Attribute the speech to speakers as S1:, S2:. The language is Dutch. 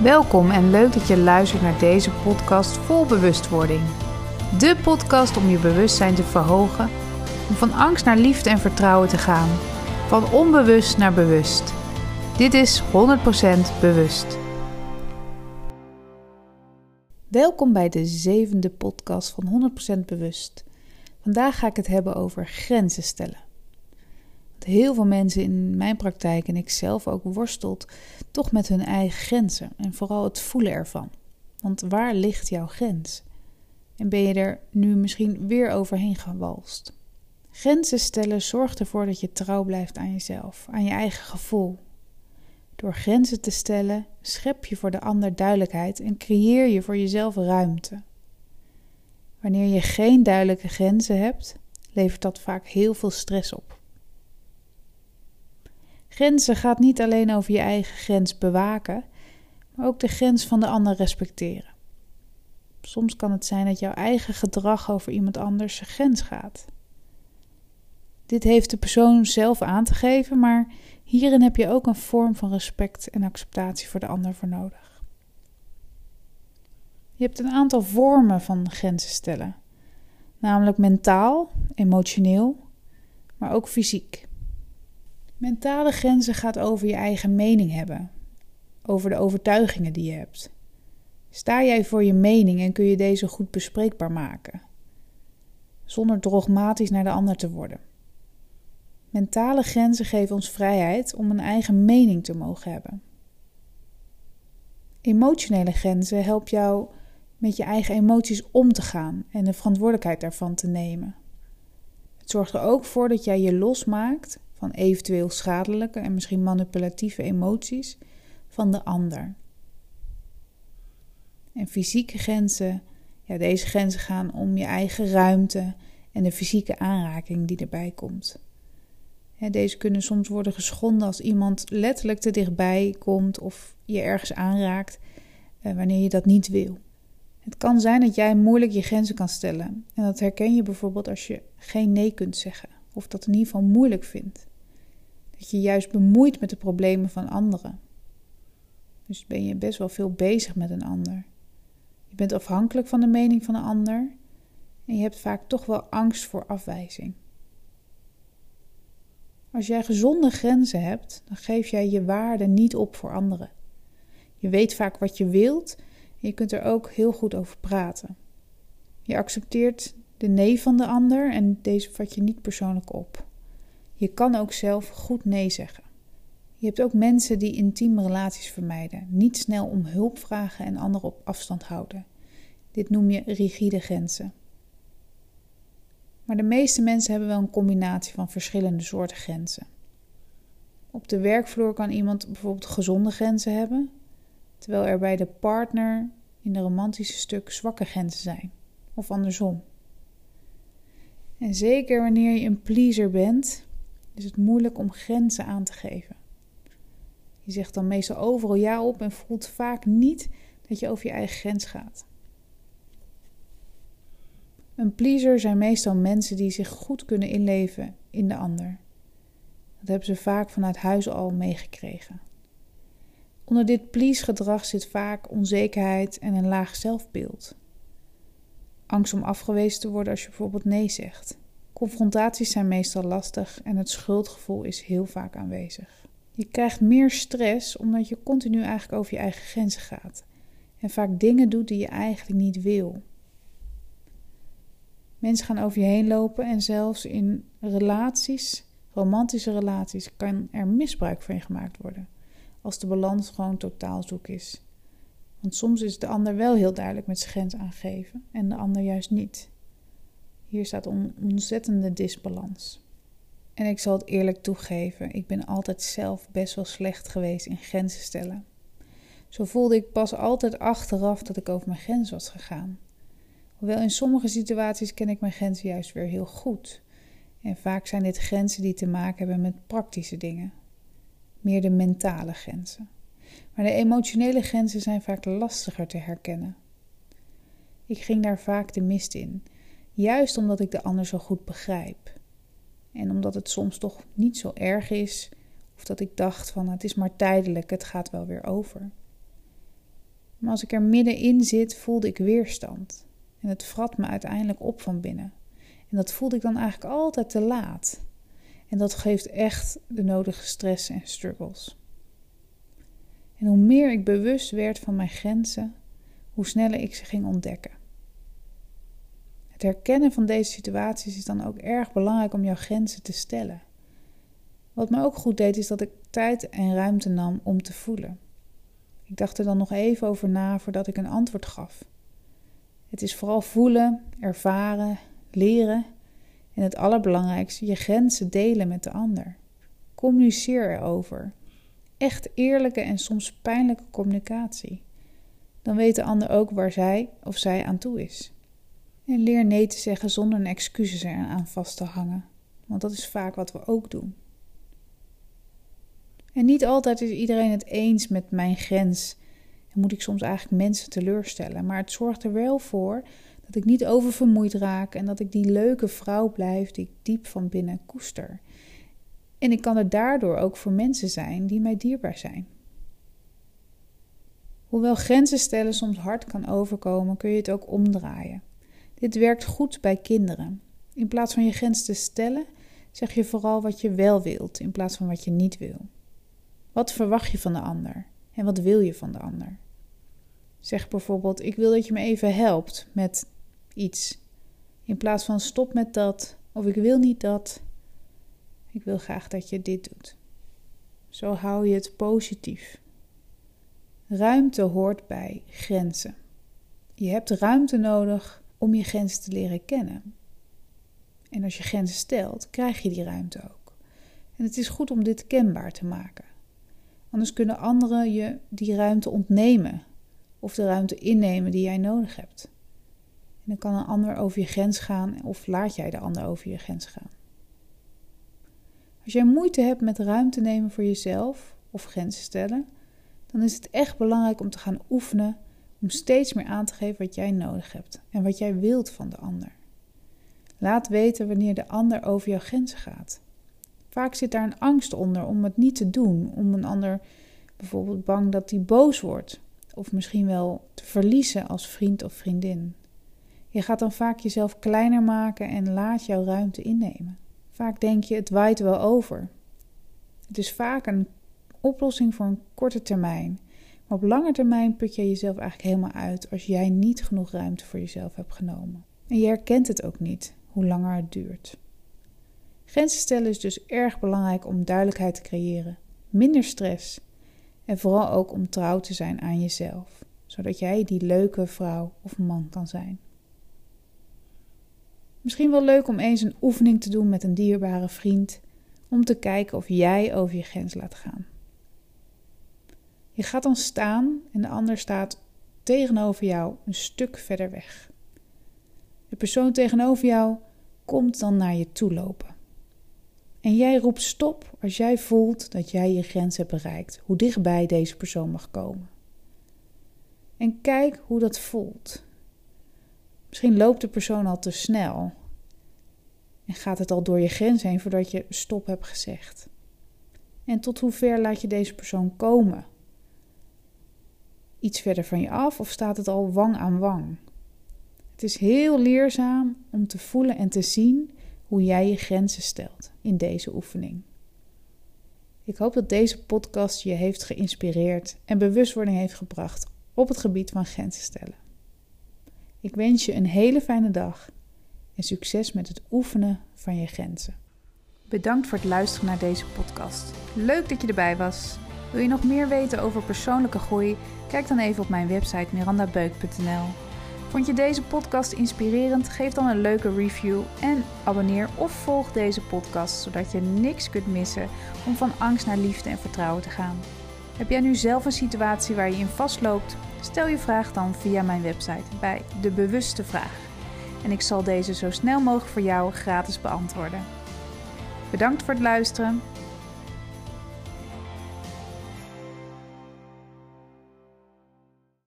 S1: Welkom en leuk dat je luistert naar deze podcast vol bewustwording. De podcast om je bewustzijn te verhogen, om van angst naar liefde en vertrouwen te gaan, van onbewust naar bewust. Dit is 100% bewust. Welkom bij de zevende podcast van 100% bewust. Vandaag ga ik het hebben over grenzen stellen heel veel mensen in mijn praktijk en ik zelf ook worstelt toch met hun eigen grenzen en vooral het voelen ervan. Want waar ligt jouw grens? En ben je er nu misschien weer overheen gewalst? Grenzen stellen zorgt ervoor dat je trouw blijft aan jezelf, aan je eigen gevoel. Door grenzen te stellen schep je voor de ander duidelijkheid en creëer je voor jezelf ruimte. Wanneer je geen duidelijke grenzen hebt, levert dat vaak heel veel stress op. Grenzen gaat niet alleen over je eigen grens bewaken, maar ook de grens van de ander respecteren. Soms kan het zijn dat jouw eigen gedrag over iemand anders zijn grens gaat. Dit heeft de persoon zelf aan te geven, maar hierin heb je ook een vorm van respect en acceptatie voor de ander voor nodig. Je hebt een aantal vormen van grenzen stellen, namelijk mentaal, emotioneel, maar ook fysiek. Mentale grenzen gaat over je eigen mening hebben, over de overtuigingen die je hebt. Sta jij voor je mening en kun je deze goed bespreekbaar maken, zonder dogmatisch naar de ander te worden. Mentale grenzen geven ons vrijheid om een eigen mening te mogen hebben. Emotionele grenzen helpen jou met je eigen emoties om te gaan en de verantwoordelijkheid daarvan te nemen. Het zorgt er ook voor dat jij je losmaakt van eventueel schadelijke en misschien manipulatieve emoties van de ander. En fysieke grenzen, ja, deze grenzen gaan om je eigen ruimte en de fysieke aanraking die erbij komt. deze kunnen soms worden geschonden als iemand letterlijk te dichtbij komt of je ergens aanraakt eh, wanneer je dat niet wil. Het kan zijn dat jij moeilijk je grenzen kan stellen. En dat herken je bijvoorbeeld als je geen nee kunt zeggen of dat in ieder geval moeilijk vindt. Dat je juist bemoeit met de problemen van anderen. Dus ben je best wel veel bezig met een ander. Je bent afhankelijk van de mening van een ander en je hebt vaak toch wel angst voor afwijzing. Als jij gezonde grenzen hebt, dan geef jij je waarde niet op voor anderen. Je weet vaak wat je wilt en je kunt er ook heel goed over praten. Je accepteert de nee van de ander en deze vat je niet persoonlijk op. Je kan ook zelf goed nee zeggen. Je hebt ook mensen die intieme relaties vermijden, niet snel om hulp vragen en anderen op afstand houden. Dit noem je rigide grenzen. Maar de meeste mensen hebben wel een combinatie van verschillende soorten grenzen. Op de werkvloer kan iemand bijvoorbeeld gezonde grenzen hebben, terwijl er bij de partner in de romantische stuk zwakke grenzen zijn, of andersom. En zeker wanneer je een pleaser bent, is het moeilijk om grenzen aan te geven. Je zegt dan meestal overal ja op en voelt vaak niet dat je over je eigen grens gaat. Een pleaser zijn meestal mensen die zich goed kunnen inleven in de ander. Dat hebben ze vaak vanuit huis al meegekregen. Onder dit please-gedrag zit vaak onzekerheid en een laag zelfbeeld. Angst om afgewezen te worden als je bijvoorbeeld nee zegt. Confrontaties zijn meestal lastig en het schuldgevoel is heel vaak aanwezig. Je krijgt meer stress omdat je continu eigenlijk over je eigen grenzen gaat en vaak dingen doet die je eigenlijk niet wil. Mensen gaan over je heen lopen en zelfs in relaties, romantische relaties, kan er misbruik van je gemaakt worden. Als de balans gewoon totaal zoek is. Want soms is de ander wel heel duidelijk met zijn grens aangeven en de ander juist niet. Hier staat een ontzettende disbalans. En ik zal het eerlijk toegeven, ik ben altijd zelf best wel slecht geweest in grenzen stellen. Zo voelde ik pas altijd achteraf dat ik over mijn grens was gegaan. Hoewel in sommige situaties ken ik mijn grenzen juist weer heel goed. En vaak zijn dit grenzen die te maken hebben met praktische dingen. Meer de mentale grenzen. Maar de emotionele grenzen zijn vaak lastiger te herkennen. Ik ging daar vaak de mist in Juist omdat ik de ander zo goed begrijp. En omdat het soms toch niet zo erg is, of dat ik dacht van het is maar tijdelijk, het gaat wel weer over. Maar als ik er middenin zit, voelde ik weerstand. En het vrat me uiteindelijk op van binnen. En dat voelde ik dan eigenlijk altijd te laat. En dat geeft echt de nodige stress en struggles. En hoe meer ik bewust werd van mijn grenzen, hoe sneller ik ze ging ontdekken. Het herkennen van deze situaties is dan ook erg belangrijk om jouw grenzen te stellen. Wat me ook goed deed, is dat ik tijd en ruimte nam om te voelen. Ik dacht er dan nog even over na voordat ik een antwoord gaf. Het is vooral voelen, ervaren, leren en het allerbelangrijkste, je grenzen delen met de ander. Communiceer erover. Echt eerlijke en soms pijnlijke communicatie. Dan weet de ander ook waar zij of zij aan toe is. En leer nee te zeggen zonder een excuses eraan vast te hangen, want dat is vaak wat we ook doen. En niet altijd is iedereen het eens met mijn grens. En moet ik soms eigenlijk mensen teleurstellen. Maar het zorgt er wel voor dat ik niet oververmoeid raak en dat ik die leuke vrouw blijf die ik diep van binnen koester. En ik kan er daardoor ook voor mensen zijn die mij dierbaar zijn. Hoewel grenzen stellen soms hard kan overkomen, kun je het ook omdraaien. Dit werkt goed bij kinderen. In plaats van je grens te stellen, zeg je vooral wat je wel wilt in plaats van wat je niet wil. Wat verwacht je van de ander en wat wil je van de ander? Zeg bijvoorbeeld: Ik wil dat je me even helpt met iets. In plaats van stop met dat of ik wil niet dat. Ik wil graag dat je dit doet. Zo hou je het positief. Ruimte hoort bij grenzen. Je hebt ruimte nodig om je grenzen te leren kennen. En als je grenzen stelt, krijg je die ruimte ook. En het is goed om dit kenbaar te maken. Anders kunnen anderen je die ruimte ontnemen of de ruimte innemen die jij nodig hebt. En dan kan een ander over je grens gaan of laat jij de ander over je grens gaan. Als jij moeite hebt met ruimte nemen voor jezelf of grenzen stellen, dan is het echt belangrijk om te gaan oefenen om steeds meer aan te geven wat jij nodig hebt en wat jij wilt van de ander. Laat weten wanneer de ander over jouw grenzen gaat. Vaak zit daar een angst onder om het niet te doen, om een ander bijvoorbeeld bang dat hij boos wordt, of misschien wel te verliezen als vriend of vriendin. Je gaat dan vaak jezelf kleiner maken en laat jouw ruimte innemen. Vaak denk je, het waait wel over. Het is vaak een oplossing voor een korte termijn. Maar op lange termijn put je jezelf eigenlijk helemaal uit als jij niet genoeg ruimte voor jezelf hebt genomen. En je herkent het ook niet, hoe langer het duurt. Grenzen stellen is dus erg belangrijk om duidelijkheid te creëren, minder stress en vooral ook om trouw te zijn aan jezelf, zodat jij die leuke vrouw of man kan zijn. Misschien wel leuk om eens een oefening te doen met een dierbare vriend, om te kijken of jij over je grens laat gaan. Je gaat dan staan en de ander staat tegenover jou een stuk verder weg. De persoon tegenover jou komt dan naar je toe lopen. En jij roept stop als jij voelt dat jij je grens hebt bereikt, hoe dichtbij deze persoon mag komen. En kijk hoe dat voelt. Misschien loopt de persoon al te snel en gaat het al door je grens heen voordat je stop hebt gezegd. En tot hoe ver laat je deze persoon komen? Iets verder van je af of staat het al wang aan wang? Het is heel leerzaam om te voelen en te zien hoe jij je grenzen stelt in deze oefening. Ik hoop dat deze podcast je heeft geïnspireerd en bewustwording heeft gebracht op het gebied van grenzen stellen. Ik wens je een hele fijne dag en succes met het oefenen van je grenzen. Bedankt voor het luisteren naar deze podcast. Leuk dat je erbij was. Wil je nog meer weten over persoonlijke groei? Kijk dan even op mijn website mirandabeuk.nl. Vond je deze podcast inspirerend? Geef dan een leuke review en abonneer of volg deze podcast zodat je niks kunt missen om van angst naar liefde en vertrouwen te gaan. Heb jij nu zelf een situatie waar je in vastloopt? Stel je vraag dan via mijn website bij De Bewuste Vraag. En ik zal deze zo snel mogelijk voor jou gratis beantwoorden. Bedankt voor het luisteren.